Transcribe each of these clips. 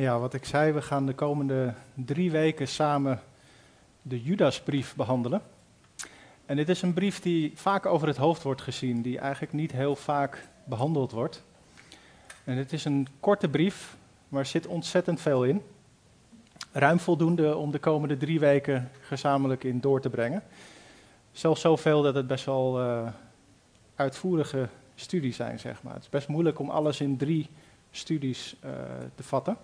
Ja, wat ik zei, we gaan de komende drie weken samen de Judasbrief behandelen. En dit is een brief die vaak over het hoofd wordt gezien, die eigenlijk niet heel vaak behandeld wordt. En het is een korte brief, maar zit ontzettend veel in. Ruim voldoende om de komende drie weken gezamenlijk in door te brengen. Zelfs zoveel dat het best wel uh, uitvoerige studies zijn, zeg maar. Het is best moeilijk om alles in drie studies uh, te vatten.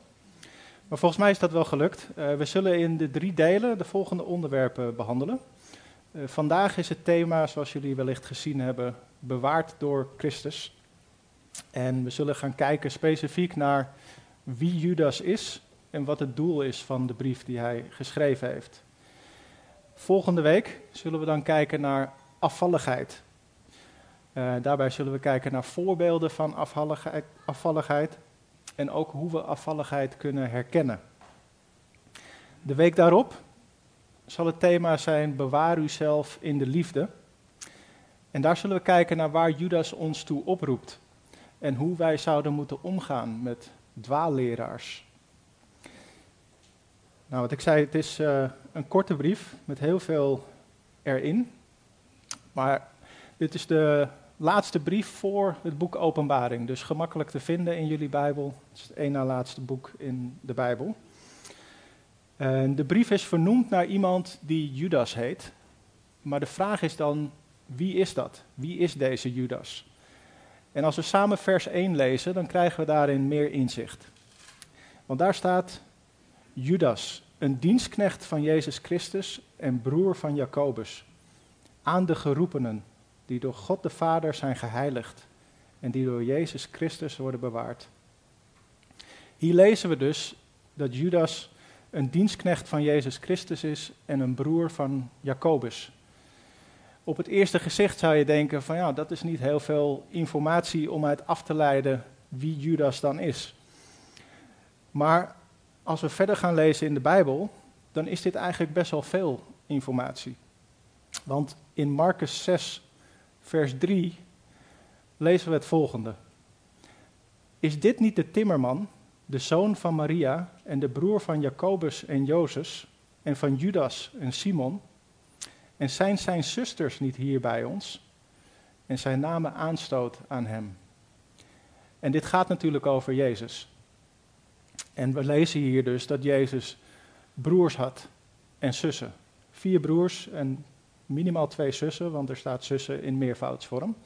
Maar volgens mij is dat wel gelukt. Uh, we zullen in de drie delen de volgende onderwerpen behandelen. Uh, vandaag is het thema, zoals jullie wellicht gezien hebben, bewaard door Christus. En we zullen gaan kijken specifiek naar wie Judas is en wat het doel is van de brief die hij geschreven heeft. Volgende week zullen we dan kijken naar afvalligheid. Uh, daarbij zullen we kijken naar voorbeelden van afvalligheid en ook hoe we afvalligheid kunnen herkennen. De week daarop zal het thema zijn bewaar uzelf in de liefde. En daar zullen we kijken naar waar Judas ons toe oproept en hoe wij zouden moeten omgaan met dwaalleraars. Nou, wat ik zei, het is uh, een korte brief met heel veel erin. Maar dit is de laatste brief voor het boek Openbaring. Dus gemakkelijk te vinden in jullie Bijbel. Het is het één na laatste boek in de Bijbel. En de brief is vernoemd naar iemand die Judas heet. Maar de vraag is dan, wie is dat? Wie is deze Judas? En als we samen vers 1 lezen, dan krijgen we daarin meer inzicht. Want daar staat Judas, een dienstknecht van Jezus Christus en broer van Jacobus, aan de geroepenen die door God de Vader zijn geheiligd en die door Jezus Christus worden bewaard. Hier lezen we dus dat Judas een dienstknecht van Jezus Christus is en een broer van Jacobus. Op het eerste gezicht zou je denken van ja, dat is niet heel veel informatie om uit af te leiden wie Judas dan is. Maar als we verder gaan lezen in de Bijbel, dan is dit eigenlijk best wel veel informatie. Want in Marcus 6, vers 3 lezen we het volgende. Is dit niet de timmerman, de zoon van Maria en de broer van Jacobus en Jozef en van Judas en Simon? En zijn zijn zusters niet hier bij ons? En zij namen aanstoot aan hem. En dit gaat natuurlijk over Jezus. En we lezen hier dus dat Jezus broers had en zussen. Vier broers en minimaal twee zussen, want er staat zussen in meervoudsvorm.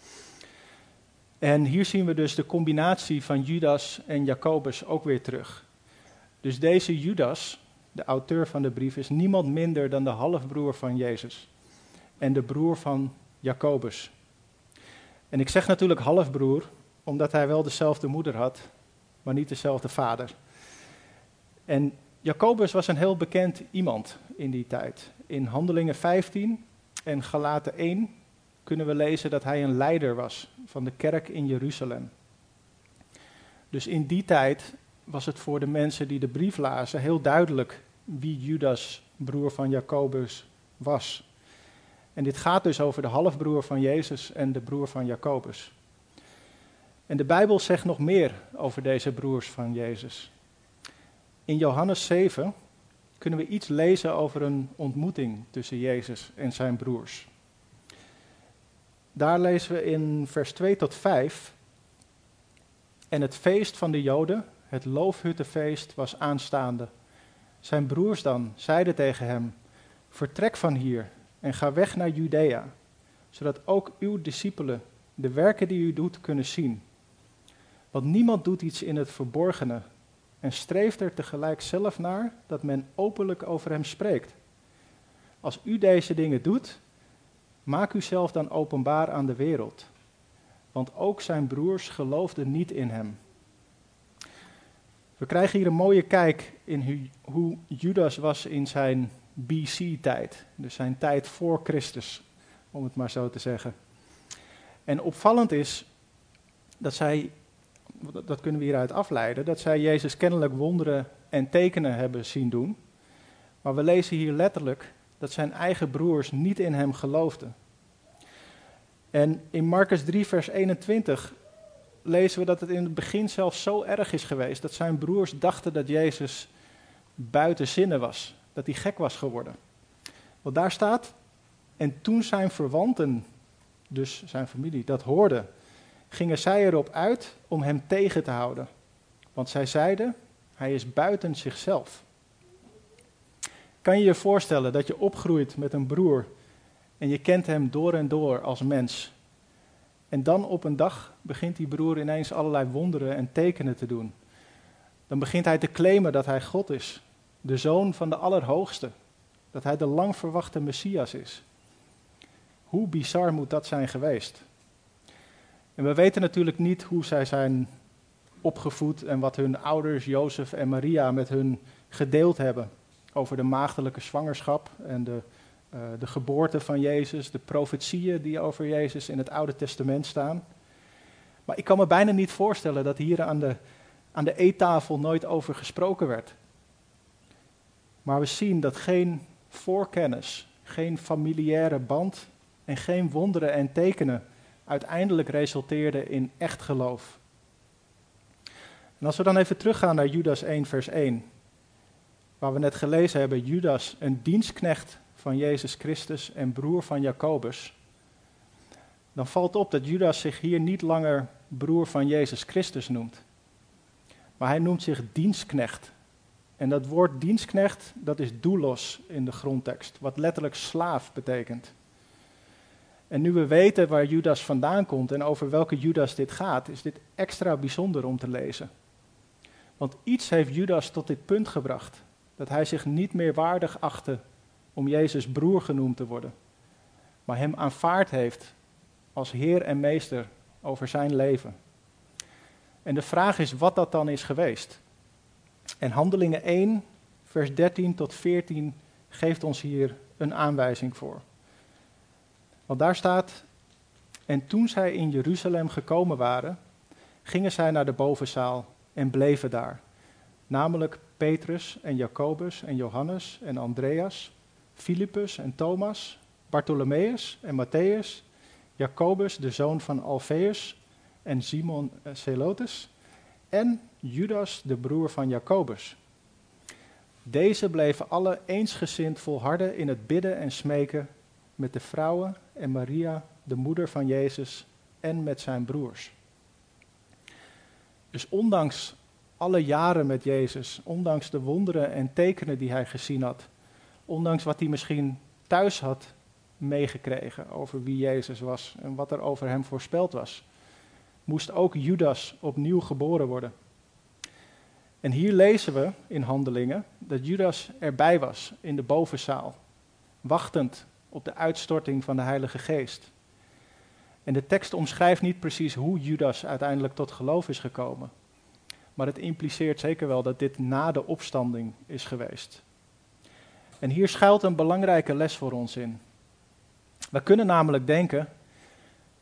En hier zien we dus de combinatie van Judas en Jacobus ook weer terug. Dus deze Judas, de auteur van de brief, is niemand minder dan de halfbroer van Jezus en de broer van Jacobus. En ik zeg natuurlijk halfbroer, omdat hij wel dezelfde moeder had, maar niet dezelfde vader. En Jacobus was een heel bekend iemand in die tijd. In Handelingen 15 en Galaten 1 kunnen we lezen dat hij een leider was van de kerk in Jeruzalem. Dus in die tijd was het voor de mensen die de brief lazen heel duidelijk wie Judas, broer van Jacobus, was. En dit gaat dus over de halfbroer van Jezus en de broer van Jacobus. En de Bijbel zegt nog meer over deze broers van Jezus. In Johannes 7 kunnen we iets lezen over een ontmoeting tussen Jezus en zijn broers. Daar lezen we in vers 2 tot 5. En het feest van de Joden, het loofhuttenfeest, was aanstaande. Zijn broers dan zeiden tegen hem: Vertrek van hier en ga weg naar Judea, zodat ook uw discipelen de werken die u doet kunnen zien. Want niemand doet iets in het verborgene en streeft er tegelijk zelf naar dat men openlijk over hem spreekt. Als u deze dingen doet, maak uzelf dan openbaar aan de wereld. Want ook zijn broers geloofden niet in hem. We krijgen hier een mooie kijk in hoe Judas was in zijn BC-tijd. Dus zijn tijd voor Christus, om het maar zo te zeggen. En opvallend is dat zij, dat kunnen we hieruit afleiden, dat zij Jezus kennelijk wonderen en tekenen hebben zien doen. Maar we lezen hier letterlijk dat zijn eigen broers niet in hem geloofden. En in Marcus 3, vers 21 lezen we dat het in het begin zelfs zo erg is geweest dat zijn broers dachten dat Jezus buiten zinnen was, dat hij gek was geworden. Want daar staat, en toen zijn verwanten, dus zijn familie, dat hoorden, gingen zij erop uit om hem tegen te houden. Want zij zeiden, hij is buiten zichzelf. Kan je je voorstellen dat je opgroeit met een broer en je kent hem door en door als mens? En dan op een dag begint die broer ineens allerlei wonderen en tekenen te doen. Dan begint hij te claimen dat hij God is, de zoon van de Allerhoogste, dat hij de lang verwachte Messias is. Hoe bizar moet dat zijn geweest? En we weten natuurlijk niet hoe zij zijn opgevoed en wat hun ouders Jozef en Maria met hun gedeeld hebben over de maagdelijke zwangerschap en de, uh, de geboorte van Jezus, de profetieën die over Jezus in het Oude Testament staan. Maar ik kan me bijna niet voorstellen dat hier aan de, aan de eettafel nooit over gesproken werd. Maar we zien dat geen voorkennis, geen familiaire band en geen wonderen en tekenen uiteindelijk resulteerden in echt geloof. En als we dan even teruggaan naar Judas 1, vers 1, waar we net gelezen hebben, Judas, een dienstknecht van Jezus Christus en broer van Jacobus, dan valt op dat Judas zich hier niet langer broer van Jezus Christus noemt. Maar hij noemt zich dienstknecht. En dat woord dienstknecht, dat is doulos in de grondtekst, wat letterlijk slaaf betekent. En nu we weten waar Judas vandaan komt en over welke Judas dit gaat, is dit extra bijzonder om te lezen. Want iets heeft Judas tot dit punt gebracht, dat hij zich niet meer waardig achtte om Jezus broer genoemd te worden, maar hem aanvaard heeft als Heer en Meester over zijn leven. En de vraag is wat dat dan is geweest. En Handelingen 1, vers 13 tot 14 geeft ons hier een aanwijzing voor. Want daar staat, en toen zij in Jeruzalem gekomen waren, gingen zij naar de bovenzaal en bleven daar. Namelijk Petrus en Jacobus en Johannes en Andreas, Filippus en Thomas, Bartholomeus en Matthäus, Jacobus de zoon van Alfeus en Simon Celotes en Judas de broer van Jacobus. Deze bleven alle eensgezind volharden in het bidden en smeken met de vrouwen en Maria, de moeder van Jezus, en met zijn broers. Dus ondanks alle jaren met Jezus, ondanks de wonderen en tekenen die hij gezien had, ondanks wat hij misschien thuis had meegekregen over wie Jezus was en wat er over hem voorspeld was, moest ook Judas opnieuw geboren worden. En hier lezen we in Handelingen dat Judas erbij was in de bovenzaal, wachtend op de uitstorting van de Heilige Geest. En de tekst omschrijft niet precies hoe Judas uiteindelijk tot geloof is gekomen. Maar het impliceert zeker wel dat dit na de opstanding is geweest. En hier schuilt een belangrijke les voor ons in. We kunnen namelijk denken,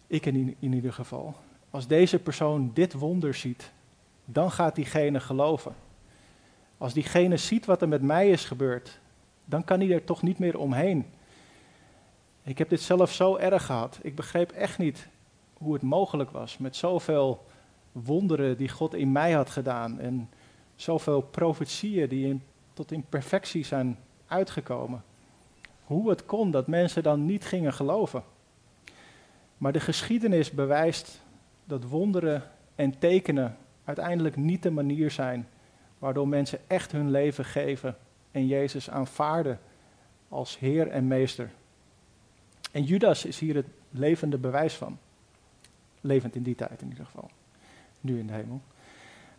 ik in, in ieder geval, als deze persoon dit wonder ziet, dan gaat diegene geloven. Als diegene ziet wat er met mij is gebeurd, dan kan hij er toch niet meer omheen. Ik heb dit zelf zo erg gehad. Ik begreep echt niet hoe het mogelijk was met zoveel wonderen die God in mij had gedaan en zoveel profetieën die in, tot in perfectie zijn uitgekomen. Hoe het kon dat mensen dan niet gingen geloven. Maar de geschiedenis bewijst dat wonderen en tekenen uiteindelijk niet de manier zijn waardoor mensen echt hun leven geven en Jezus aanvaarden als Heer en Meester. En Judas is hier het levende bewijs van. Levend in die tijd in ieder geval. Nu in de hemel.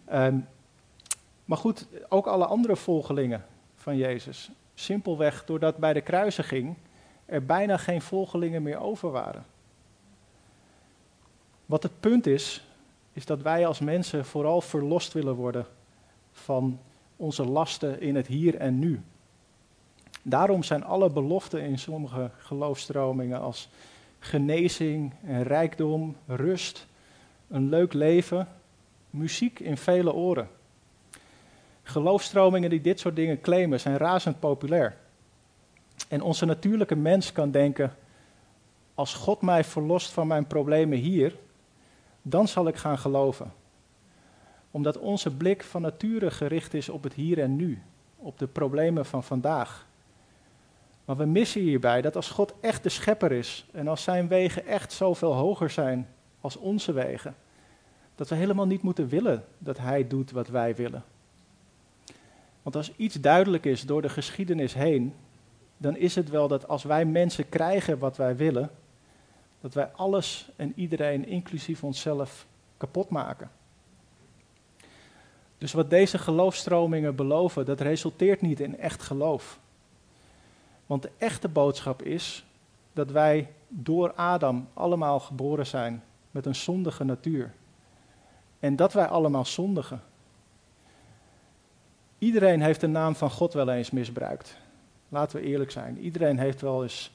Ehm, maar goed, ook alle andere volgelingen van Jezus. Simpelweg doordat bij de kruisiging er bijna geen volgelingen meer over waren. Wat het punt is, is dat wij als mensen vooral verlost willen worden van onze lasten in het hier en nu. Daarom zijn alle beloften in sommige geloofstromingen als genezing en rijkdom, rust, een leuk leven, muziek in vele oren. Geloofstromingen die dit soort dingen claimen zijn razend populair. En onze natuurlijke mens kan denken: als God mij verlost van mijn problemen hier, dan zal ik gaan geloven. Omdat onze blik van nature gericht is op het hier en nu, op de problemen van vandaag. Maar we missen hierbij dat als God echt de schepper is en als zijn wegen echt zoveel hoger zijn als onze wegen, dat we helemaal niet moeten willen dat Hij doet wat wij willen. Want als iets duidelijk is door de geschiedenis heen, dan is het wel dat als wij mensen krijgen wat wij willen, dat wij alles en iedereen, inclusief onszelf, kapot maken. Dus wat deze geloofstromingen beloven, dat resulteert niet in echt geloof. Want de echte boodschap is dat wij door Adam allemaal geboren zijn met een zondige natuur. En dat wij allemaal zondigen. Iedereen heeft de naam van God wel eens misbruikt. Laten we eerlijk zijn. Iedereen heeft wel eens,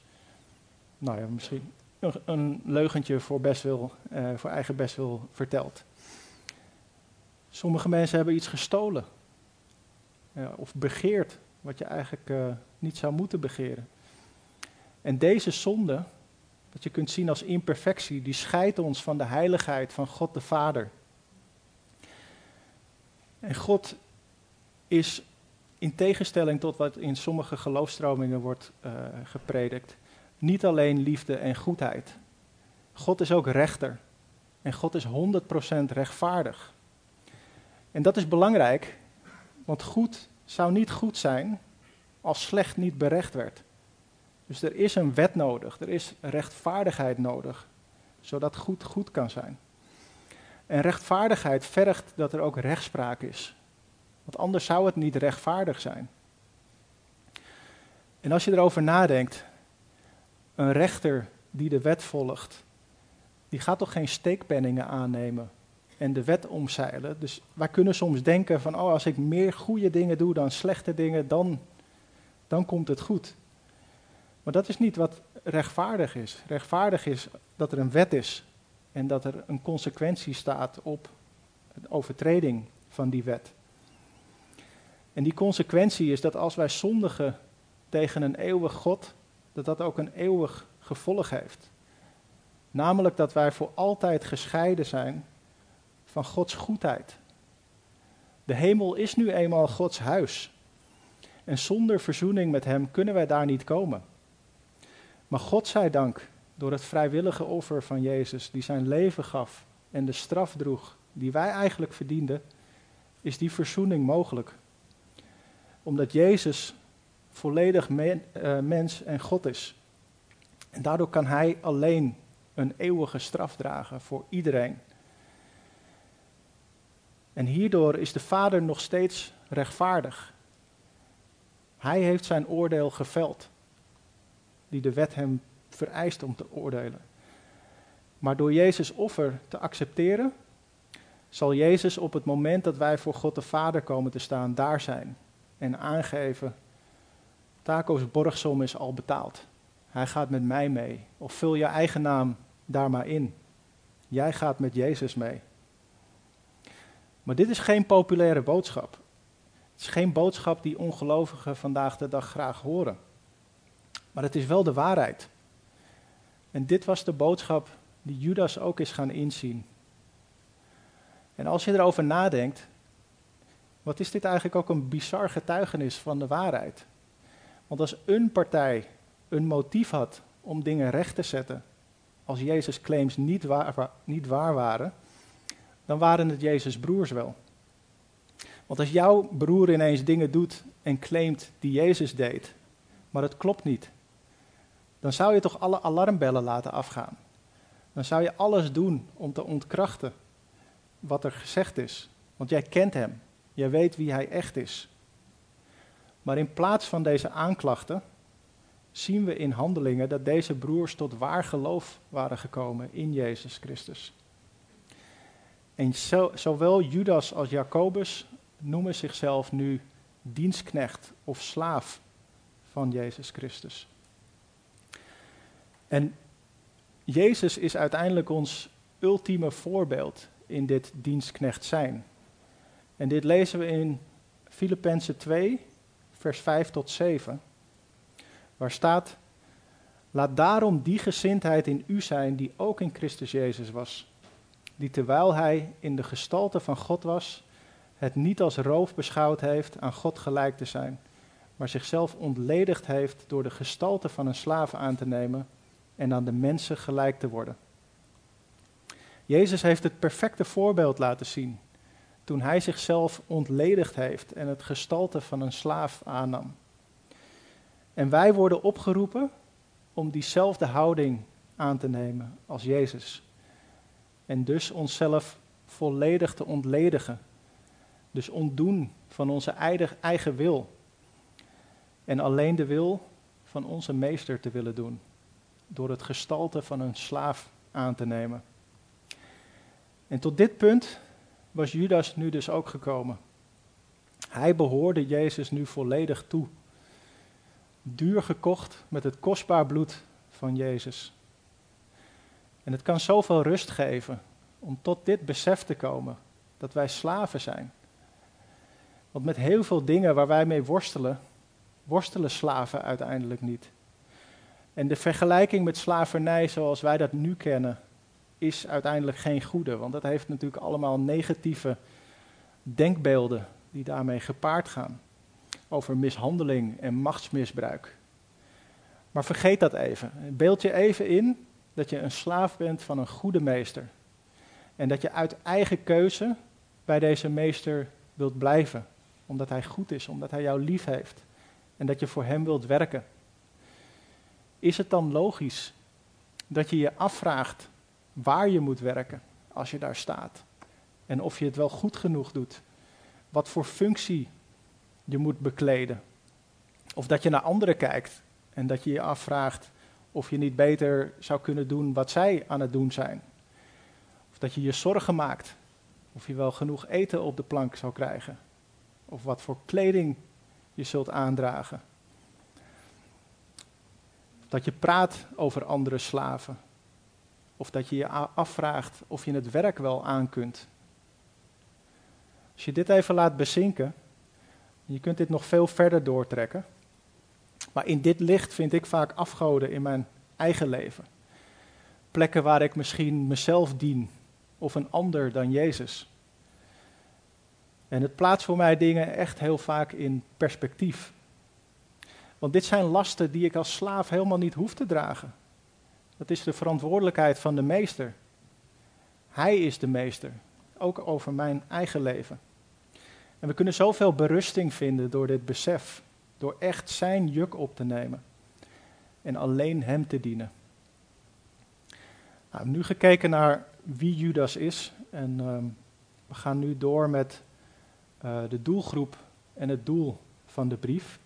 nou ja, misschien een leugentje voor, uh, voor eigen bestwil verteld. Sommige mensen hebben iets gestolen. of begeerd wat je eigenlijk uh, niet zou moeten begeren. En deze zonde, wat je kunt zien als imperfectie, die scheidt ons van de heiligheid van God de Vader. En God is in tegenstelling tot wat in sommige geloofstromingen wordt uh, gepredikt, niet alleen liefde en goedheid. God is ook rechter. En God is 100% rechtvaardig. En dat is belangrijk, want goed zou niet goed zijn als slecht niet berecht werd. Dus er is een wet nodig, er is rechtvaardigheid nodig, zodat goed goed kan zijn. En rechtvaardigheid vergt dat er ook rechtspraak is. Want anders zou het niet rechtvaardig zijn. En als je erover nadenkt, een rechter die de wet volgt, die gaat toch geen steekpenningen aannemen en de wet omzeilen. Dus wij kunnen soms denken van, oh, als ik meer goede dingen doe dan slechte dingen, dan, dan komt het goed. Maar dat is niet wat rechtvaardig is. Rechtvaardig is dat er een wet is en dat er een consequentie staat op de overtreding van die wet. En die consequentie is dat als wij zondigen tegen een eeuwig God, dat dat ook een eeuwig gevolg heeft. Namelijk dat wij voor altijd gescheiden zijn van Gods goedheid. De hemel is nu eenmaal Gods huis. En zonder verzoening met Hem kunnen wij daar niet komen. Maar God zij dank, door het vrijwillige offer van Jezus, die zijn leven gaf en de straf droeg die wij eigenlijk verdienden, is die verzoening mogelijk. Omdat Jezus volledig eh, mens en God is. En daardoor kan Hij alleen een eeuwige straf dragen voor iedereen. En hierdoor is de Vader nog steeds rechtvaardig. Hij heeft zijn oordeel geveld, die de wet hem vereist om te oordelen. Maar door Jezus' offer te accepteren, zal Jezus op het moment dat wij voor God de Vader komen te staan, daar zijn en aangeven: Taco's borgsom is al betaald. Hij gaat met mij mee. Of vul je eigen naam daar maar in. Jij gaat met Jezus mee. Maar dit is geen populaire boodschap. Het is geen boodschap die ongelovigen vandaag de dag graag horen. Maar het is wel de waarheid. En dit was de boodschap die Judas ook is gaan inzien. En als je erover nadenkt, wat is dit eigenlijk ook een bizar getuigenis van de waarheid? Want als een partij een motief had om dingen recht te zetten, als Jezus' claims niet waar, niet waar waren, dan waren het Jezus' broers wel. Want als jouw broer ineens dingen doet en claimt die Jezus deed, maar het klopt niet, dan zou je toch alle alarmbellen laten afgaan. Dan zou je alles doen om te ontkrachten wat er gezegd is. Want jij kent hem, jij weet wie hij echt is. Maar in plaats van deze aanklachten zien we in handelingen dat deze broers tot waar geloof waren gekomen in Jezus Christus. En zowel Judas als Jacobus noemen zichzelf nu dienstknecht of slaaf van Jezus Christus. En Jezus is uiteindelijk ons ultieme voorbeeld in dit dienstknecht zijn. En dit lezen we in Filippenzen 2, vers 5 tot 7, waar staat: Laat daarom die gezindheid in u zijn die ook in Christus Jezus was, die terwijl hij in de gestalte van God was, het niet als roof beschouwd heeft aan God gelijk te zijn, maar zichzelf ontledigd heeft door de gestalte van een slaaf aan te nemen en aan de mensen gelijk te worden. Jezus heeft het perfecte voorbeeld laten zien toen hij zichzelf ontledigd heeft en het gestalte van een slaaf aannam. En wij worden opgeroepen om diezelfde houding aan te nemen als Jezus. En dus onszelf volledig te ontledigen. Dus ontdoen van onze eigen wil. En alleen de wil van onze meester te willen doen. Door het gestalte van een slaaf aan te nemen. En tot dit punt was Judas nu dus ook gekomen. Hij behoorde Jezus nu volledig toe. Duur gekocht met het kostbaar bloed van Jezus. En het kan zoveel rust geven om tot dit besef te komen dat wij slaven zijn. Want met heel veel dingen waar wij mee worstelen, worstelen slaven uiteindelijk niet. En de vergelijking met slavernij zoals wij dat nu kennen, is uiteindelijk geen goede. Want dat heeft natuurlijk allemaal negatieve denkbeelden die daarmee gepaard gaan. Over mishandeling en machtsmisbruik. Maar vergeet dat even. Beeld je even in dat je een slaaf bent van een goede meester. En dat je uit eigen keuze bij deze meester wilt blijven. Omdat hij goed is, omdat hij jou lief heeft. En dat je voor hem wilt werken. Is het dan logisch dat je je afvraagt waar je moet werken als je daar staat. En of je het wel goed genoeg doet. Wat voor functie je moet bekleden. Of dat je naar anderen kijkt en dat je je afvraagt of je niet beter zou kunnen doen wat zij aan het doen zijn. Of dat je je zorgen maakt of je wel genoeg eten op de plank zou krijgen. Of wat voor kleding je zult aandragen. Dat je praat over andere slaven of dat je je afvraagt of je het werk wel aan kunt. Als je dit even laat bezinken, je kunt dit nog veel verder doortrekken. Maar in dit licht vind ik vaak afgoden in mijn eigen leven. Plekken waar ik misschien mezelf dien of een ander dan Jezus. En het plaatst voor mij dingen echt heel vaak in perspectief. Want dit zijn lasten die ik als slaaf helemaal niet hoef te dragen. Dat is de verantwoordelijkheid van de meester. Hij is de meester, ook over mijn eigen leven. En we kunnen zoveel berusting vinden door dit besef, door echt zijn juk op te nemen en alleen hem te dienen. Nou, nu gekeken naar wie Judas is en ehm, we gaan nu door met uh, de doelgroep en het doel van de brief.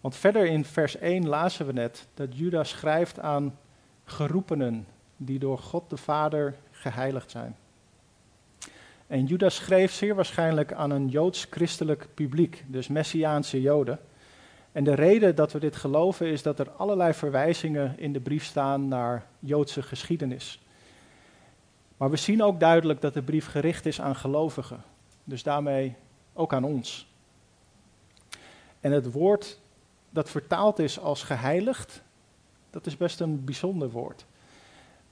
Want verder in vers 1 lazen we net dat Judas schrijft aan geroepenen die door God de Vader geheiligd zijn. En Judas schreef zeer waarschijnlijk aan een joods-christelijk publiek, dus Messiaanse Joden. En de reden dat we dit geloven is dat er allerlei verwijzingen in de brief staan naar Joodse geschiedenis. Maar we zien ook duidelijk dat de brief gericht is aan gelovigen, dus daarmee ook aan ons. En het woord dat vertaald is als geheiligd, dat is best een bijzonder woord.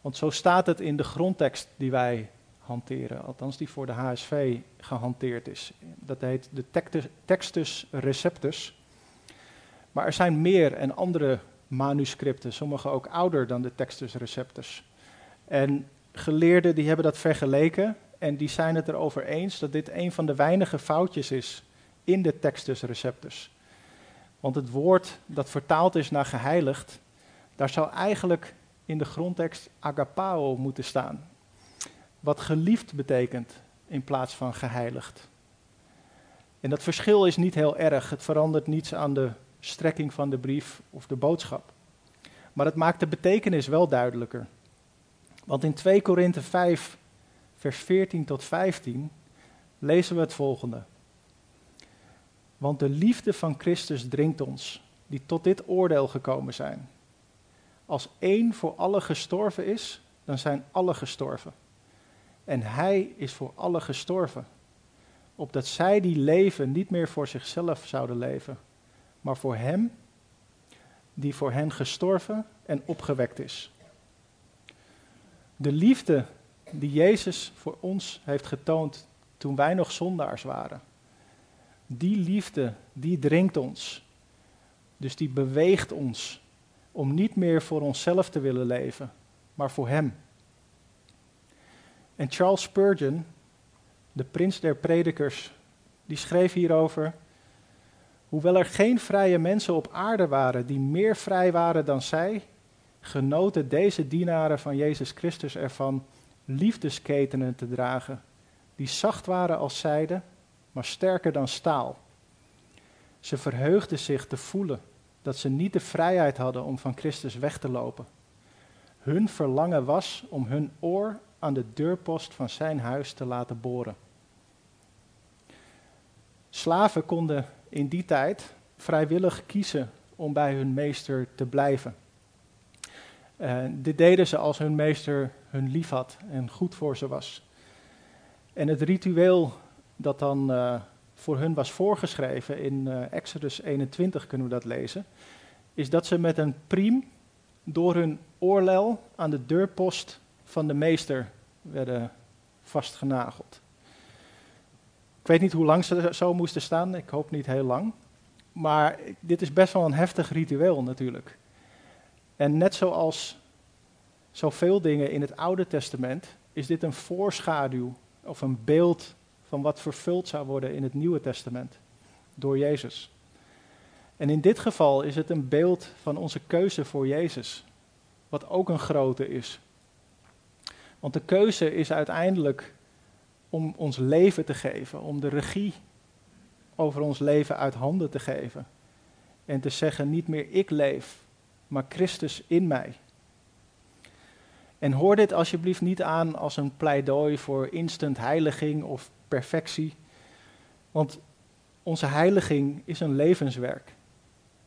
Want zo staat het in de grondtekst die wij hanteren, althans die voor de HSV gehanteerd is. Dat heet de Textus Receptus. Maar er zijn meer en andere manuscripten, sommige ook ouder dan de Textus Receptus. En geleerden die hebben dat vergeleken en die zijn het erover eens dat dit een van de weinige foutjes is in de Textus Receptus. Want het woord dat vertaald is naar geheiligd, daar zou eigenlijk in de grondtekst agapao moeten staan. Wat geliefd betekent in plaats van geheiligd. En dat verschil is niet heel erg. Het verandert niets aan de strekking van de brief of de boodschap. Maar het maakt de betekenis wel duidelijker. Want in 2 Korinthe 5, vers 14 tot 15 lezen we het volgende. Want de liefde van Christus dringt ons, die tot dit oordeel gekomen zijn. Als één voor alle gestorven is, dan zijn alle gestorven. En hij is voor alle gestorven, opdat zij die leven niet meer voor zichzelf zouden leven, maar voor hem die voor hen gestorven en opgewekt is. De liefde die Jezus voor ons heeft getoond toen wij nog zondaars waren, die liefde, die dringt ons. Dus die beweegt ons om niet meer voor onszelf te willen leven, maar voor Hem. En Charles Spurgeon, de prins der predikers, die schreef hierover. Hoewel er geen vrije mensen op aarde waren die meer vrij waren dan zij, genoten deze dienaren van Jezus Christus ervan liefdesketenen te dragen, die zacht waren als zijde, maar sterker dan staal. Ze verheugden zich te voelen dat ze niet de vrijheid hadden om van Christus weg te lopen. Hun verlangen was om hun oor aan de deurpost van zijn huis te laten boren. Slaven konden in die tijd vrijwillig kiezen om bij hun meester te blijven. Uh, dit deden ze als hun meester hun lief had en goed voor ze was. En het ritueel dat dan uh, voor hun was voorgeschreven, in uh, Exodus 21 kunnen we dat lezen, is dat ze met een priem door hun oorlel aan de deurpost van de meester werden vastgenageld. Ik weet niet hoe lang ze zo moesten staan, ik hoop niet heel lang. Maar dit is best wel een heftig ritueel natuurlijk. En net zoals zoveel dingen in het Oude Testament, is dit een voorschaduw of een beeld van wat vervuld zou worden in het Nieuwe Testament door Jezus. En in dit geval is het een beeld van onze keuze voor Jezus, wat ook een grote is. Want de keuze is uiteindelijk om ons leven te geven, om de regie over ons leven uit handen te geven. En te zeggen, niet meer ik leef, maar Christus in mij. En hoor dit alsjeblieft niet aan als een pleidooi voor instant heiliging of perfectie. Want onze heiliging is een levenswerk.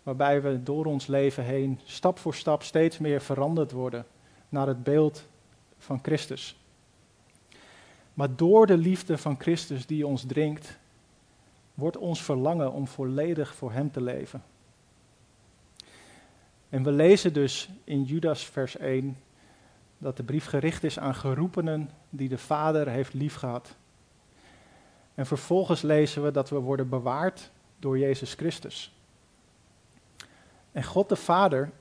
Waarbij we door ons leven heen stap voor stap steeds meer veranderd worden naar het beeld van Christus. Maar door de liefde van Christus die ons dringt, wordt ons verlangen om volledig voor Hem te leven. En we lezen dus in Judas vers 1 dat de brief gericht is aan geroepenen die de Vader heeft liefgehad. En vervolgens lezen we dat we worden bewaard door Jezus Christus. En God de Vader,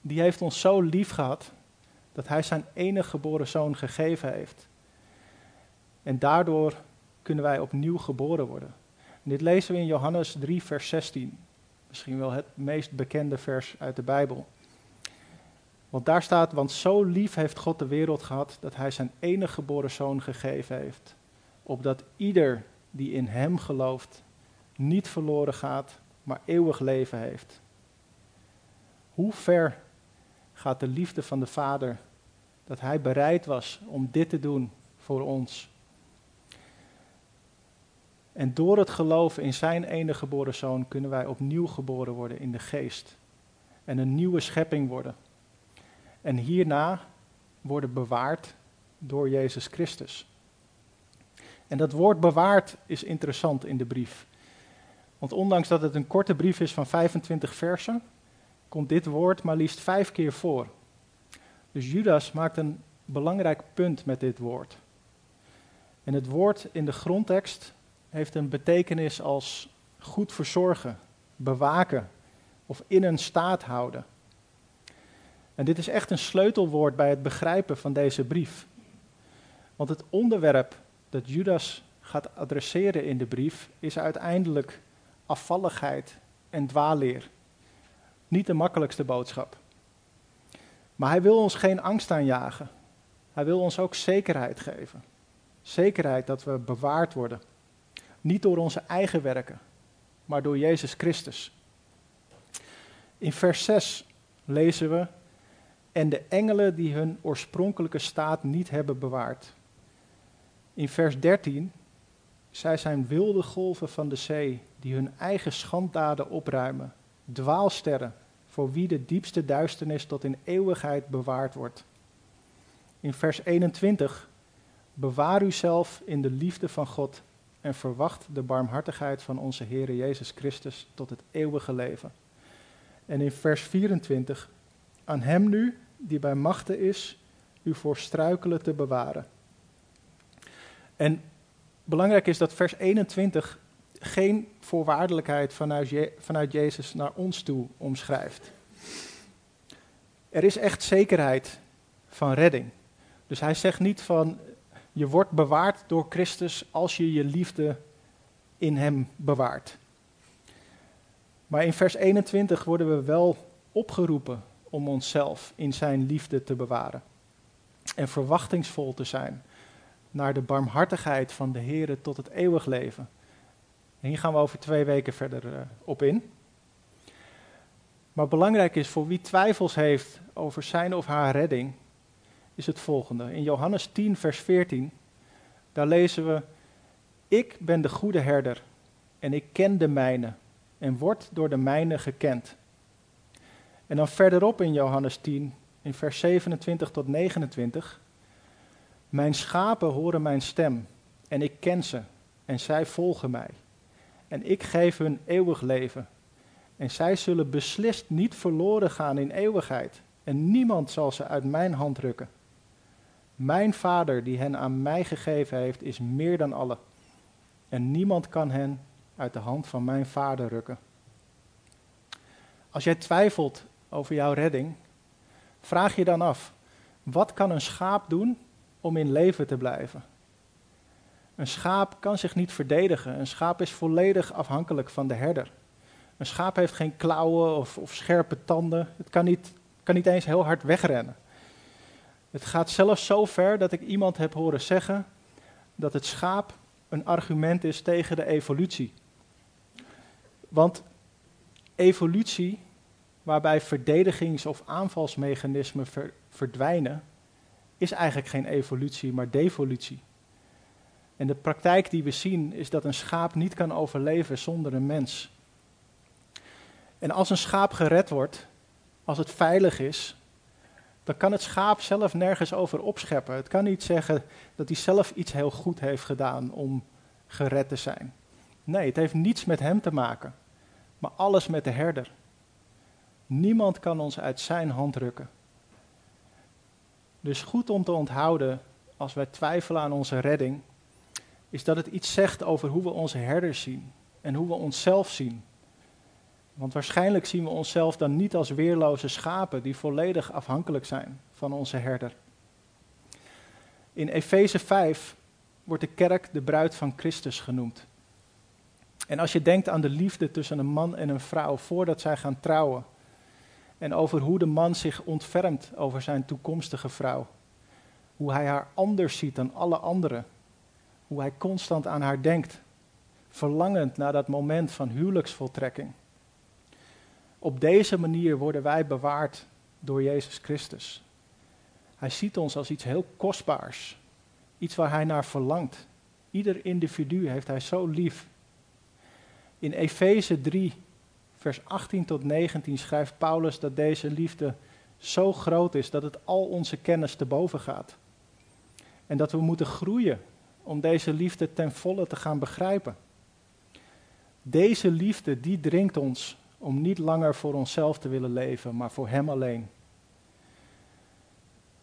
die heeft ons zo lief gehad dat Hij zijn enige geboren zoon gegeven heeft. En daardoor kunnen wij opnieuw geboren worden. En dit lezen we in Johannes 3, vers 16. Misschien wel het meest bekende vers uit de Bijbel. Want daar staat, want zo lief heeft God de wereld gehad dat Hij zijn enige geboren zoon gegeven heeft. Opdat ieder die in Hem gelooft niet verloren gaat, maar eeuwig leven heeft. Hoe ver gaat de liefde van de Vader dat Hij bereid was om dit te doen voor ons? En door het geloven in Zijn enige geboren Zoon kunnen wij opnieuw geboren worden in de geest. En een nieuwe schepping worden. En hierna worden bewaard door Jezus Christus. En dat woord bewaard is interessant in de brief. Want ondanks dat het een korte brief is van 25 versen, komt dit woord maar liefst vijf keer voor. Dus Judas maakt een belangrijk punt met dit woord. En het woord in de grondtekst heeft een betekenis als goed verzorgen, bewaken of in een staat houden. En dit is echt een sleutelwoord bij het begrijpen van deze brief. Want het onderwerp dat Judas gaat adresseren in de brief is uiteindelijk afvalligheid en dwaalleer. Niet de makkelijkste boodschap. Maar hij wil ons geen angst aanjagen. Hij wil ons ook zekerheid geven. Zekerheid dat we bewaard worden. Niet door onze eigen werken, maar door Jezus Christus. In vers 6 lezen we en de engelen die hun oorspronkelijke staat niet hebben bewaard. In vers 13, zij zijn wilde golven van de zee die hun eigen schanddaden opruimen dwaalsterren, voor wie de diepste duisternis tot in eeuwigheid bewaard wordt. In vers 21, bewaar uzelf in de liefde van God en verwacht de barmhartigheid van onze Heer Jezus Christus tot het eeuwige leven. En in vers 24, aan Hem nu, die bij machten is, u voor struikelen te bewaren. En belangrijk is dat vers 21 geen voorwaardelijkheid vanuit, vanuit Jezus naar ons toe omschrijft. Er is echt zekerheid van redding. Dus hij zegt niet van je wordt bewaard door Christus als je je liefde in Hem bewaart. Maar in vers 21 worden we wel opgeroepen om onszelf in Zijn liefde te bewaren. En verwachtingsvol te zijn naar de barmhartigheid van de Heer tot het eeuwig leven. En hier gaan we over twee weken verder uh, op in. Maar belangrijk is voor wie twijfels heeft over zijn of haar redding, is het volgende. In Johannes 10, vers 14, daar lezen we, ik ben de goede herder en ik ken de mijne en word door de mijne gekend. En dan verderop in Johannes 10, in vers 27 tot 29, mijn schapen horen mijn stem en ik ken ze en zij volgen mij. En ik geef hun eeuwig leven. En zij zullen beslist niet verloren gaan in eeuwigheid. En niemand zal ze uit mijn hand rukken. Mijn Vader, die hen aan mij gegeven heeft, is meer dan alle. En niemand kan hen uit de hand van mijn Vader rukken. Als jij twijfelt over jouw redding, vraag je dan af: wat kan een schaap doen om in leven te blijven? Een schaap kan zich niet verdedigen. Een schaap is volledig afhankelijk van de herder. Een schaap heeft geen klauwen of, of scherpe tanden. Het kan niet, kan niet eens heel hard wegrennen. Het gaat zelfs zo ver dat ik iemand heb horen zeggen dat het schaap een argument is tegen de evolutie. Want evolutie, waarbij verdedigings- of aanvalsmechanismen verdwijnen, is eigenlijk geen evolutie, maar devolutie. En de praktijk die we zien is dat een schaap niet kan overleven zonder een mens. En als een schaap gered wordt, als het veilig is, dan kan het schaap zelf nergens over opscheppen. Het kan niet zeggen dat hij zelf iets heel goed heeft gedaan om gered te zijn. Nee, het heeft niets met hem te maken, maar alles met de herder. Niemand kan ons uit zijn hand rukken. Dus goed om te onthouden als wij twijfelen aan onze redding, is dat het iets zegt over hoe we onze herders zien en hoe we onszelf zien. Want waarschijnlijk zien we onszelf dan niet als weerloze schapen die volledig afhankelijk zijn van onze herder. In Efeze 5 wordt de kerk de bruid van Christus genoemd. En als je denkt aan de liefde tussen een man en een vrouw voordat zij gaan trouwen, en over hoe de man zich ontfermt over zijn toekomstige vrouw, hoe hij haar anders ziet dan alle anderen, hoe hij constant aan haar denkt, verlangend naar dat moment van huwelijksvoltrekking. Op deze manier worden wij bewaard door Jezus Christus. Hij ziet ons als iets heel kostbaars, iets waar hij naar verlangt. Ieder individu heeft hij zo lief. In Efeze 3, vers 18 tot 19 schrijft Paulus dat deze liefde zo groot is dat het al onze kennis te boven gaat. En dat we moeten groeien om deze liefde ten volle te gaan begrijpen. Deze liefde die dringt ons om niet langer voor onszelf te willen leven, maar voor Hem alleen.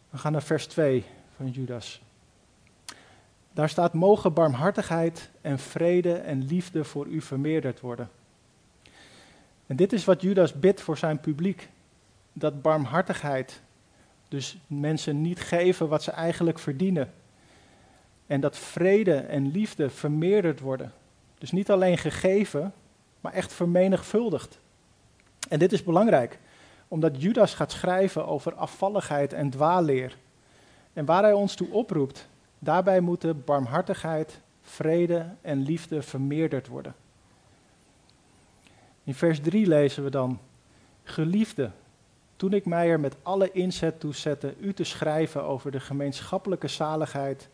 We gaan naar vers 2 van Judas. Daar staat: Mogen barmhartigheid en vrede en liefde voor u vermeerderd worden. En dit is wat Judas bidt voor zijn publiek: dat barmhartigheid, dus mensen niet geven wat ze eigenlijk verdienen, en dat vrede en liefde vermeerderd worden. Dus niet alleen gegeven, maar echt vermenigvuldigd. En dit is belangrijk, omdat Judas gaat schrijven over afvalligheid en dwaalleer. En waar hij ons toe oproept, daarbij moeten barmhartigheid, vrede en liefde vermeerderd worden. In vers 3 lezen we dan: Geliefde, toen ik mij er met alle inzet toe zette u te schrijven over de gemeenschappelijke zaligheid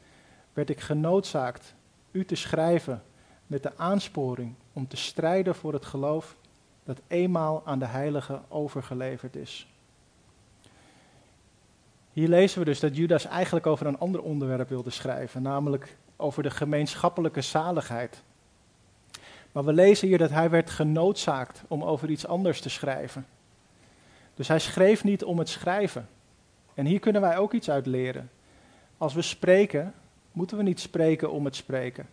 werd ik genoodzaakt u te schrijven met de aansporing om te strijden voor het geloof dat eenmaal aan de heilige overgeleverd is. Hier lezen we dus dat Judas eigenlijk over een ander onderwerp wilde schrijven, namelijk over de gemeenschappelijke zaligheid. Maar we lezen hier dat hij werd genoodzaakt om over iets anders te schrijven. Dus hij schreef niet om het schrijven. En hier kunnen wij ook iets uit leren. Als we spreken, moeten we niet spreken om het spreken.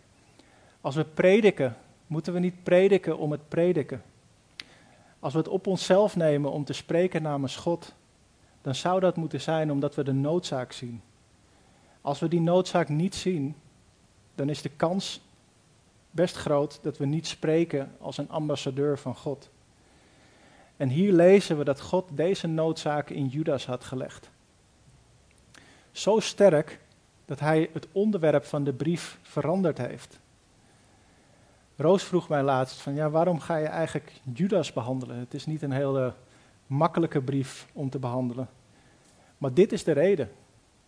Als we prediken, moeten we niet prediken om het prediken. Als we het op onszelf nemen om te spreken namens God, dan zou dat moeten zijn omdat we de noodzaak zien. Als we die noodzaak niet zien, dan is de kans best groot dat we niet spreken als een ambassadeur van God. En hier lezen we dat God deze noodzaak in Judas had gelegd. Zo sterk dat hij het onderwerp van de brief veranderd heeft. Roos vroeg mij laatst van ja, waarom ga je eigenlijk Judas behandelen? Het is niet een hele makkelijke brief om te behandelen. Maar dit is de reden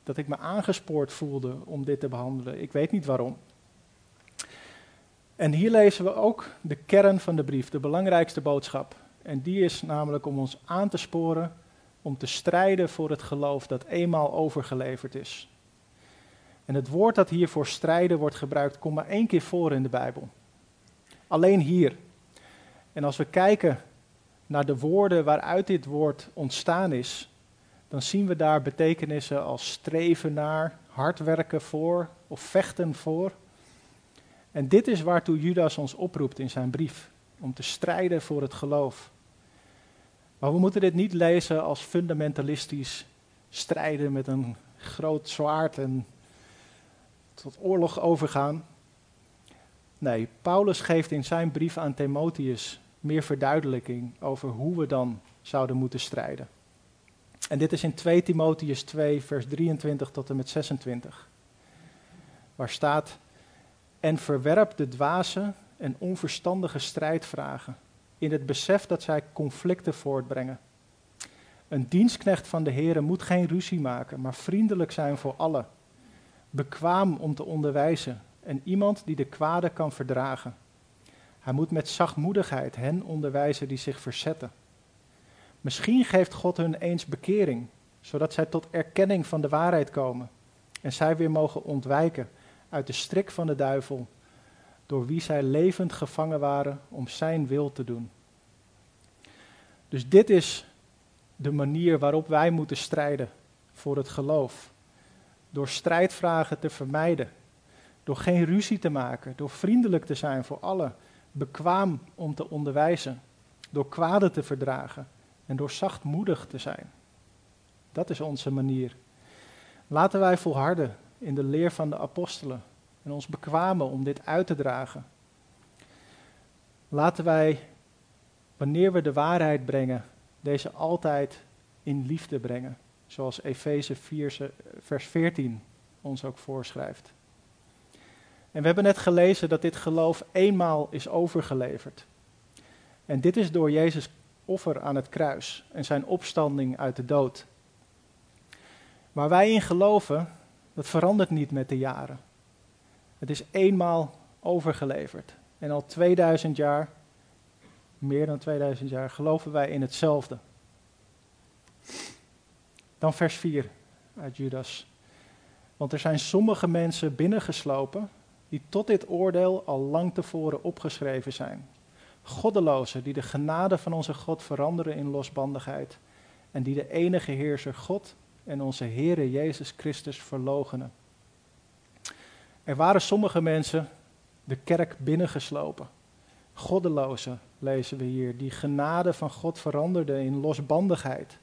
dat ik me aangespoord voelde om dit te behandelen. Ik weet niet waarom. En hier lezen we ook de kern van de brief, de belangrijkste boodschap. En die is namelijk om ons aan te sporen om te strijden voor het geloof dat eenmaal overgeleverd is. En het woord dat hier voor strijden wordt gebruikt, komt maar één keer voor in de Bijbel. Alleen hier. En als we kijken naar de woorden waaruit dit woord ontstaan is, dan zien we daar betekenissen als streven naar, hard werken voor of vechten voor. En dit is waartoe Judas ons oproept in zijn brief, om te strijden voor het geloof. Maar we moeten dit niet lezen als fundamentalistisch strijden met een groot zwaard en tot oorlog overgaan. Nee, Paulus geeft in zijn brief aan Timotheus meer verduidelijking over hoe we dan zouden moeten strijden. En dit is in 2 Timotheus 2, vers 23 tot en met 26. Waar staat: En verwerp de dwaze en onverstandige strijdvragen, in het besef dat zij conflicten voortbrengen. Een dienstknecht van de Heer moet geen ruzie maken, maar vriendelijk zijn voor allen. Bekwaam om te onderwijzen en iemand die de kwade kan verdragen. Hij moet met zachtmoedigheid hen onderwijzen die zich verzetten. Misschien geeft God hun eens bekering, zodat zij tot erkenning van de waarheid komen en zij weer mogen ontwijken uit de strik van de duivel, door wie zij levend gevangen waren om zijn wil te doen. Dus dit is de manier waarop wij moeten strijden voor het geloof. Door strijdvragen te vermijden, door geen ruzie te maken, door vriendelijk te zijn voor allen, bekwaam om te onderwijzen, door kwade te verdragen en door zachtmoedig te zijn. Dat is onze manier. Laten wij volharden in de leer van de apostelen en ons bekwamen om dit uit te dragen. Laten wij, wanneer we de waarheid brengen, deze altijd in liefde brengen, zoals Efeze 4, vers 14 ons ook voorschrijft. En we hebben net gelezen dat dit geloof eenmaal is overgeleverd. En dit is door Jezus offer aan het kruis en zijn opstanding uit de dood. Waar wij in geloven, dat verandert niet met de jaren. Het is eenmaal overgeleverd. En al 2000 jaar, meer dan 2000 jaar, geloven wij in hetzelfde. Dan vers 4 uit Judas. Want er zijn sommige mensen binnengeslopen die tot dit oordeel al lang tevoren opgeschreven zijn. Goddelozen die de genade van onze God veranderen in losbandigheid en die de enige heerser God en onze Heere Jezus Christus verlogenen. Er waren sommige mensen de kerk binnengeslopen. Goddelozen, lezen we hier, die genade van God veranderden in losbandigheid.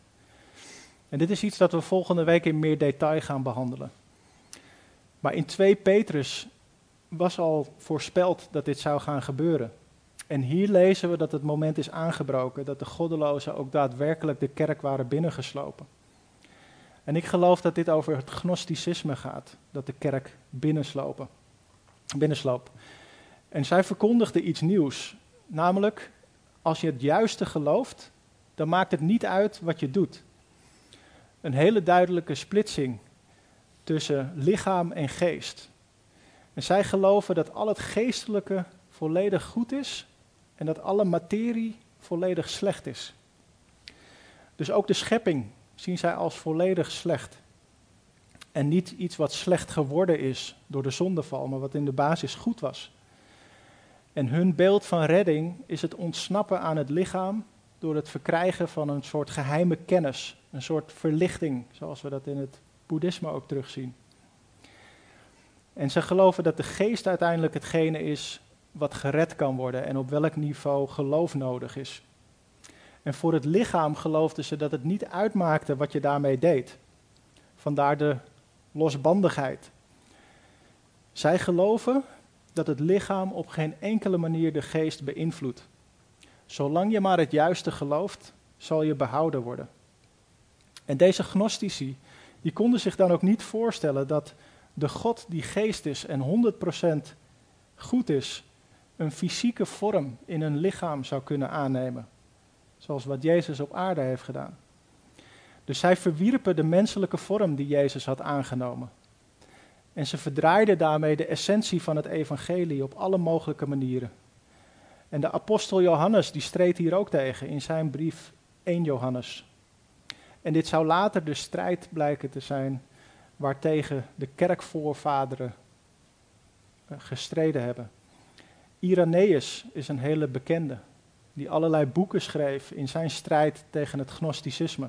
En dit is iets dat we volgende week in meer detail gaan behandelen. Maar in 2 Petrus was al voorspeld dat dit zou gaan gebeuren. En hier lezen we dat het moment is aangebroken, dat de goddelozen ook daadwerkelijk de kerk waren binnengeslopen. En ik geloof dat dit over het gnosticisme gaat, dat de kerk binnenslopen, binnensloop. En zij verkondigde iets nieuws, namelijk als je het juiste gelooft, dan maakt het niet uit wat je doet. Een hele duidelijke splitsing tussen lichaam en geest. En zij geloven dat al het geestelijke volledig goed is en dat alle materie volledig slecht is. Dus ook de schepping zien zij als volledig slecht. En niet iets wat slecht geworden is door de zondeval, maar wat in de basis goed was. En hun beeld van redding is het ontsnappen aan het lichaam door het verkrijgen van een soort geheime kennis, een soort verlichting, zoals we dat in het boeddhisme ook terugzien. En ze geloven dat de geest uiteindelijk hetgene is wat gered kan worden en op welk niveau geloof nodig is. En voor het lichaam geloofden ze dat het niet uitmaakte wat je daarmee deed. Vandaar de losbandigheid. Zij geloven dat het lichaam op geen enkele manier de geest beïnvloedt. Zolang je maar het juiste gelooft, zal je behouden worden. En deze gnostici, die konden zich dan ook niet voorstellen dat de God die geest is en 100% goed is, een fysieke vorm in een lichaam zou kunnen aannemen. Zoals wat Jezus op aarde heeft gedaan. Dus zij verwierpen de menselijke vorm die Jezus had aangenomen. En ze verdraaiden daarmee de essentie van het evangelie op alle mogelijke manieren. En de apostel Johannes die streed hier ook tegen in zijn brief 1 Johannes. En dit zou later de strijd blijken te zijn waartegen de kerkvoorvaderen eh, gestreden hebben. Irenaeus is een hele bekende, die allerlei boeken schreef in zijn strijd tegen het gnosticisme.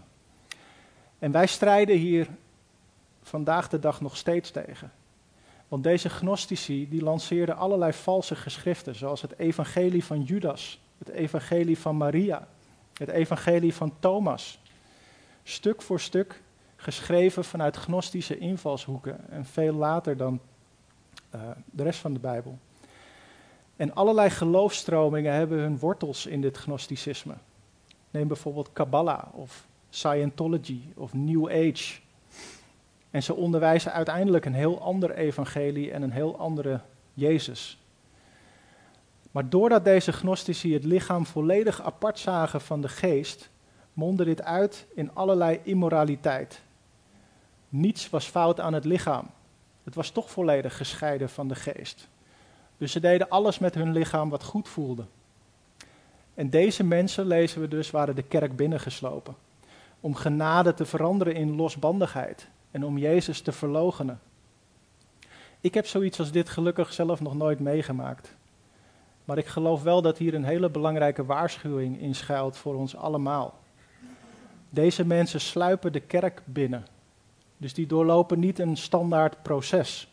En wij strijden hier vandaag de dag nog steeds tegen. Want deze gnostici die lanceerden allerlei valse geschriften, zoals het evangelie van Judas, het evangelie van Maria, het evangelie van Thomas. Stuk voor stuk geschreven vanuit gnostische invalshoeken en veel later dan uh, de rest van de Bijbel. En allerlei geloofstromingen hebben hun wortels in dit gnosticisme. Neem bijvoorbeeld Kabbalah of Scientology of New Age. En ze onderwijzen uiteindelijk een heel ander evangelie en een heel andere Jezus. Maar doordat deze gnostici het lichaam volledig apart zagen van de geest, mondde dit uit in allerlei immoraliteit. Niets was fout aan het lichaam. Het was toch volledig gescheiden van de geest. Dus ze deden alles met hun lichaam wat goed voelde. En deze mensen, lezen we dus, waren de kerk binnengeslopen. Om genade te veranderen in losbandigheid en om Jezus te verlogenen. Ik heb zoiets als dit gelukkig zelf nog nooit meegemaakt. Maar ik geloof wel dat hier een hele belangrijke waarschuwing in schuilt voor ons allemaal. Deze mensen sluipen de kerk binnen. Dus die doorlopen niet een standaard proces.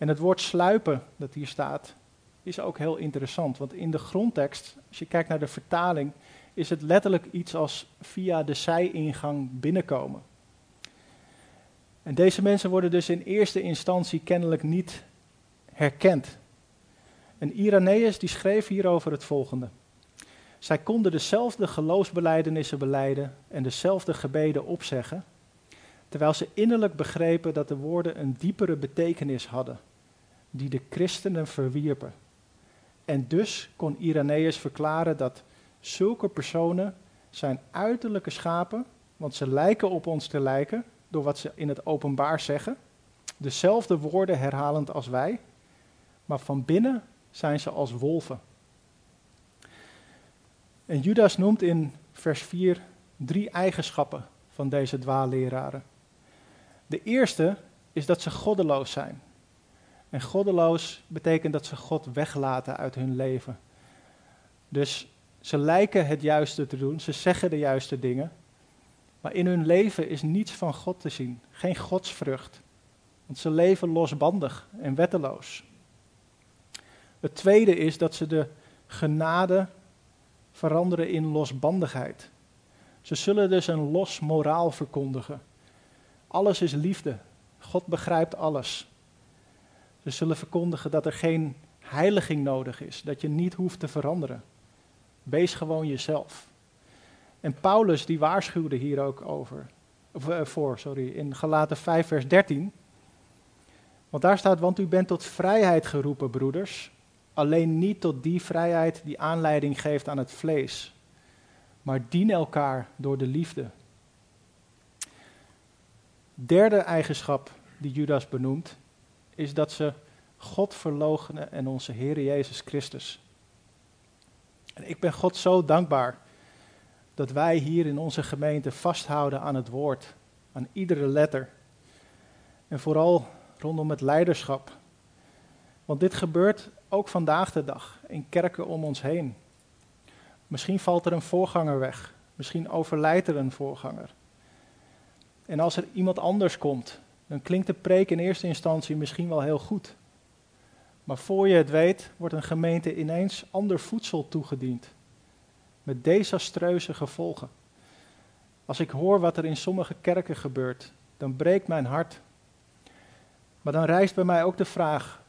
En het woord sluipen dat hier staat, is ook heel interessant. Want in de grondtekst, als je kijkt naar de vertaling, is het letterlijk iets als via de zijingang binnenkomen. En deze mensen worden dus in eerste instantie kennelijk niet herkend. En Irenaeus die schreef hierover het volgende. Zij konden dezelfde geloofsbelijdenissen beleiden en dezelfde gebeden opzeggen, terwijl ze innerlijk begrepen dat de woorden een diepere betekenis hadden, die de christenen verwierpen. En dus kon Irenaeus verklaren dat zulke personen zijn uiterlijke schapen, want ze lijken op ons te lijken, door wat ze in het openbaar zeggen, dezelfde woorden herhalend als wij, maar van binnen zijn ze als wolven. En Judas noemt in vers 4 drie eigenschappen van deze dwaalleraren. De eerste is dat ze goddeloos zijn. En goddeloos betekent dat ze God weglaten uit hun leven. Dus ze lijken het juiste te doen, ze zeggen de juiste dingen, maar in hun leven is niets van God te zien, geen godsvrucht. Want ze leven losbandig en wetteloos. Het tweede is dat ze de genade veranderen in losbandigheid. Ze zullen dus een los moraal verkondigen. Alles is liefde. God begrijpt alles. Ze zullen verkondigen dat er geen heiliging nodig is, dat je niet hoeft te veranderen. Wees gewoon jezelf. En Paulus die waarschuwde hier ook over, of, uh, voor, sorry, in Galaten 5 vers 13. Want daar staat, want u bent tot vrijheid geroepen, broeders. Alleen niet tot die vrijheid die aanleiding geeft aan het vlees. Maar dien elkaar door de liefde. Derde eigenschap die Judas benoemt, is dat ze God verloochenen en onze Heer Jezus Christus. En ik ben God zo dankbaar dat wij hier in onze gemeente vasthouden aan het woord, aan iedere letter. En vooral rondom het leiderschap. Want dit gebeurt ook vandaag de dag in kerken om ons heen. Misschien valt er een voorganger weg. Misschien overlijdt er een voorganger. En als er iemand anders komt, dan klinkt de preek in eerste instantie misschien wel heel goed. Maar voor je het weet, wordt een gemeente ineens ander voedsel toegediend. Met desastreuze gevolgen. Als ik hoor wat er in sommige kerken gebeurt, dan breekt mijn hart. Maar dan rijst bij mij ook de vraag: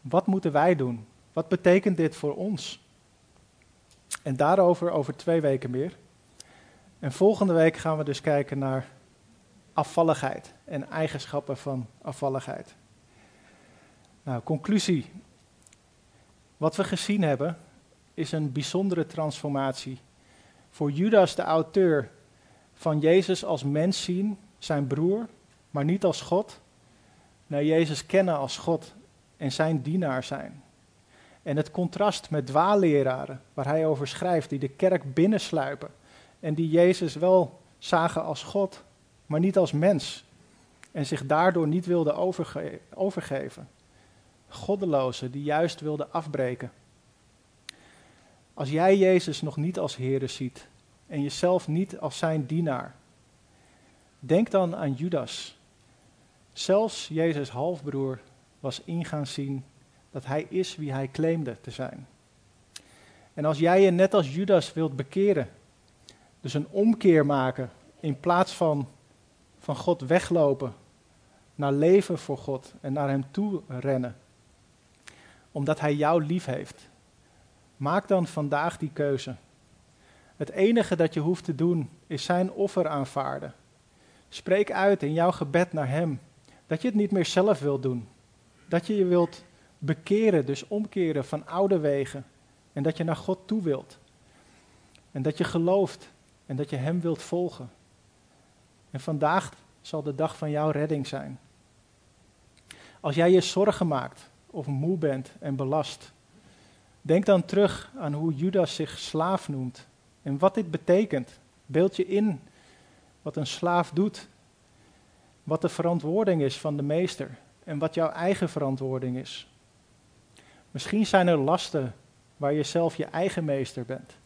wat moeten wij doen? Wat betekent dit voor ons? En daarover over twee weken meer. En volgende week gaan we dus kijken naar afvalligheid en eigenschappen van afvalligheid. Nou, conclusie. Wat we gezien hebben is een bijzondere transformatie. Voor Judas, de auteur, van Jezus als mens zien, zijn broer, maar niet als God, naar Jezus kennen als God en zijn dienaar zijn. En het contrast met dwaalleraren, waar hij over schrijft, die de kerk binnensluipen en die Jezus wel zagen als God, maar niet als mens. En zich daardoor niet overge overgeven. Goddelozen die juist wilden afbreken. Als jij Jezus nog niet als Heer ziet en jezelf niet als zijn dienaar, denk dan aan Judas. Zelfs Jezus' halfbroer was ingaan zien dat hij is wie hij claimde te zijn. En als jij je net als Judas wilt bekeren, dus een omkeer maken in plaats van van God weglopen, naar leven voor God en naar Hem toe rennen, omdat Hij jou lief heeft, maak dan vandaag die keuze. Het enige dat je hoeft te doen is Zijn offer aanvaarden. Spreek uit in jouw gebed naar Hem dat je het niet meer zelf wilt doen, dat je je wilt bekeren, dus omkeren van oude wegen. En dat je naar God toe wilt. En dat je gelooft en dat je Hem wilt volgen. En vandaag zal de dag van jouw redding zijn. Als jij je zorgen maakt of moe bent en belast, denk dan terug aan hoe Judas zich slaaf noemt en wat dit betekent. Beeld je in wat een slaaf doet, wat de verantwoording is van de meester en wat jouw eigen verantwoording is. Misschien zijn er lasten waar je zelf je eigen meester bent.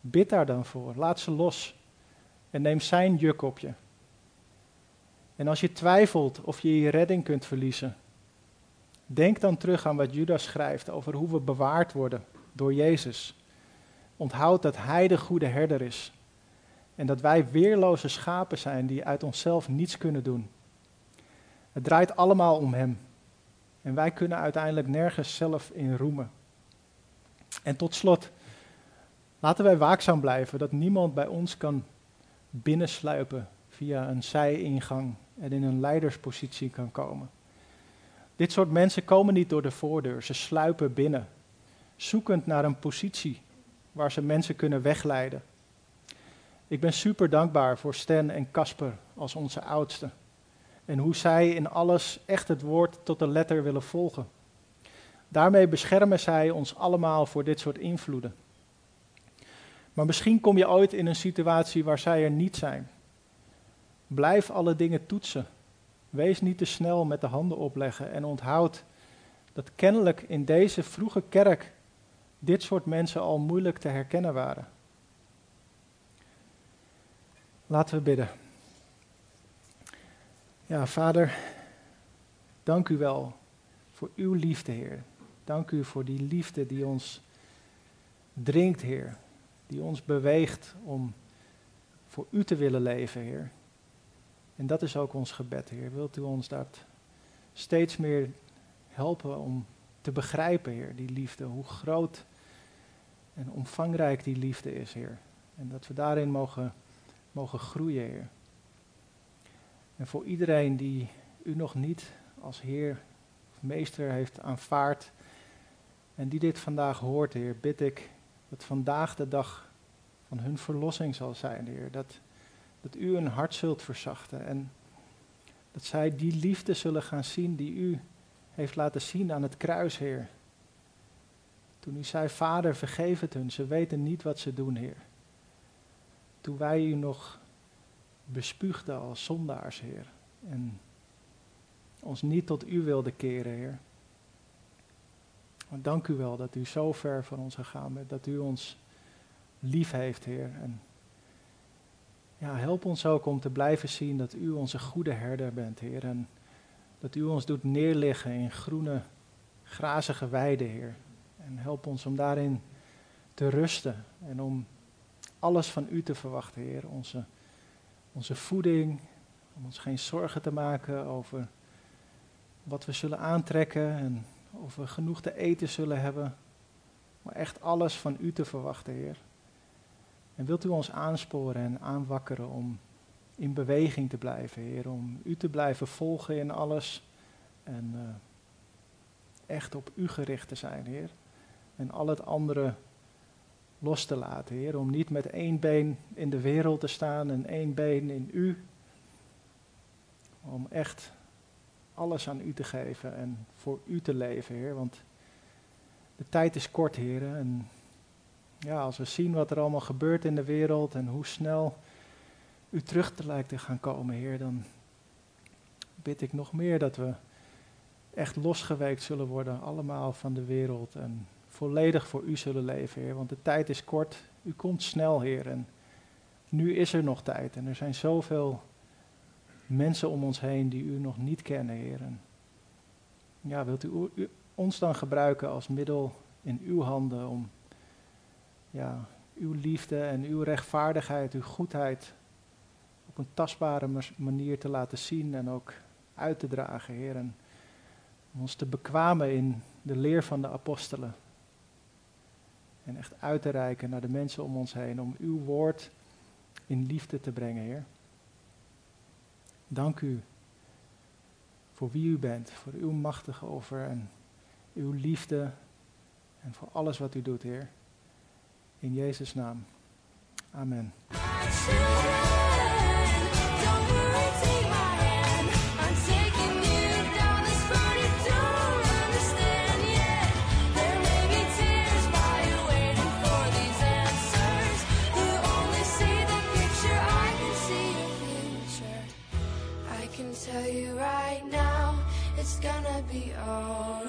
Bid daar dan voor, laat ze los en neem zijn juk op je. En als je twijfelt of je je redding kunt verliezen, denk dan terug aan wat Judas schrijft over hoe we bewaard worden door Jezus. Onthoud dat Hij de goede herder is en dat wij weerloze schapen zijn die uit onszelf niets kunnen doen. Het draait allemaal om Hem. En wij kunnen uiteindelijk nergens zelf in roemen. En tot slot, laten wij waakzaam blijven dat niemand bij ons kan binnensluipen via een zijingang en in een leiderspositie kan komen. Dit soort mensen komen niet door de voordeur, ze sluipen binnen, zoekend naar een positie waar ze mensen kunnen wegleiden. Ik ben super dankbaar voor Stan en Casper als onze oudsten en hoe zij in alles echt het woord tot de letter willen volgen. Daarmee beschermen zij ons allemaal voor dit soort invloeden. Maar misschien kom je ooit in een situatie waar zij er niet zijn. Blijf alle dingen toetsen. Wees niet te snel met de handen opleggen en onthoud dat kennelijk in deze vroege kerk dit soort mensen al moeilijk te herkennen waren. Laten we bidden. Ja, vader, dank u wel voor uw liefde, Heer. Dank u voor die liefde die ons dringt, Heer. Die ons beweegt om voor u te willen leven, Heer. En dat is ook ons gebed, Heer. Wilt u ons dat steeds meer helpen om te begrijpen, Heer, die liefde. Hoe groot en omvangrijk die liefde is, Heer. En dat we daarin mogen, mogen groeien, Heer. En voor iedereen die u nog niet als Heer of Meester heeft aanvaard en die dit vandaag hoort, Heer, bid ik dat vandaag de dag van hun verlossing zal zijn, Heer. Dat, dat u hun hart zult verzachten en dat zij die liefde zullen gaan zien die u heeft laten zien aan het kruis, Heer. Toen u zei, Vader, vergeef het hun, ze weten niet wat ze doen, Heer. Toen wij u nog bespuugden als zondaars, Heer. En ons niet tot u wilden keren, Heer. Dank u wel dat u zo ver van ons gegaan bent, dat u ons lief heeft, Heer. En ja, help ons ook om te blijven zien dat u onze goede herder bent, Heer. En dat u ons doet neerliggen in groene, grazige weiden, Heer. En help ons om daarin te rusten en om alles van u te verwachten, Heer. Onze, onze voeding, om ons geen zorgen te maken over wat we zullen aantrekken en of we genoeg te eten zullen hebben. Maar echt alles van u te verwachten, Heer. En wilt u ons aansporen en aanwakkeren om in beweging te blijven, Heer. Om u te blijven volgen in alles. En uh, echt op u gericht te zijn, Heer. En al het andere los te laten, Heer. Om niet met één been in de wereld te staan en één been in u. Om echt alles aan u te geven en voor u te leven, Heer. Want de tijd is kort, Heer. En ja, als we zien wat er allemaal gebeurt in de wereld en hoe snel u terug te lijkt te gaan komen, Heer, dan bid ik nog meer dat we echt losgeweekt zullen worden, allemaal van de wereld en volledig voor u zullen leven, Heer. Want de tijd is kort, u komt snel, Heer. En nu is er nog tijd en er zijn zoveel mensen om ons heen die u nog niet kennen, Heer. En ja, wilt u, ons dan gebruiken als middel in uw handen om ja, uw liefde en uw rechtvaardigheid, uw goedheid op een tastbare manier te laten zien en ook uit te dragen, Heer. En om ons te bekwamen in de leer van de apostelen. En echt uit te reiken naar de mensen om ons heen, om uw woord in liefde te brengen, Heer. Dank u voor wie u bent, voor uw machtige offer en uw liefde en voor alles wat u doet, Heer. In Jezus' naam. Amen. you gonna be alright.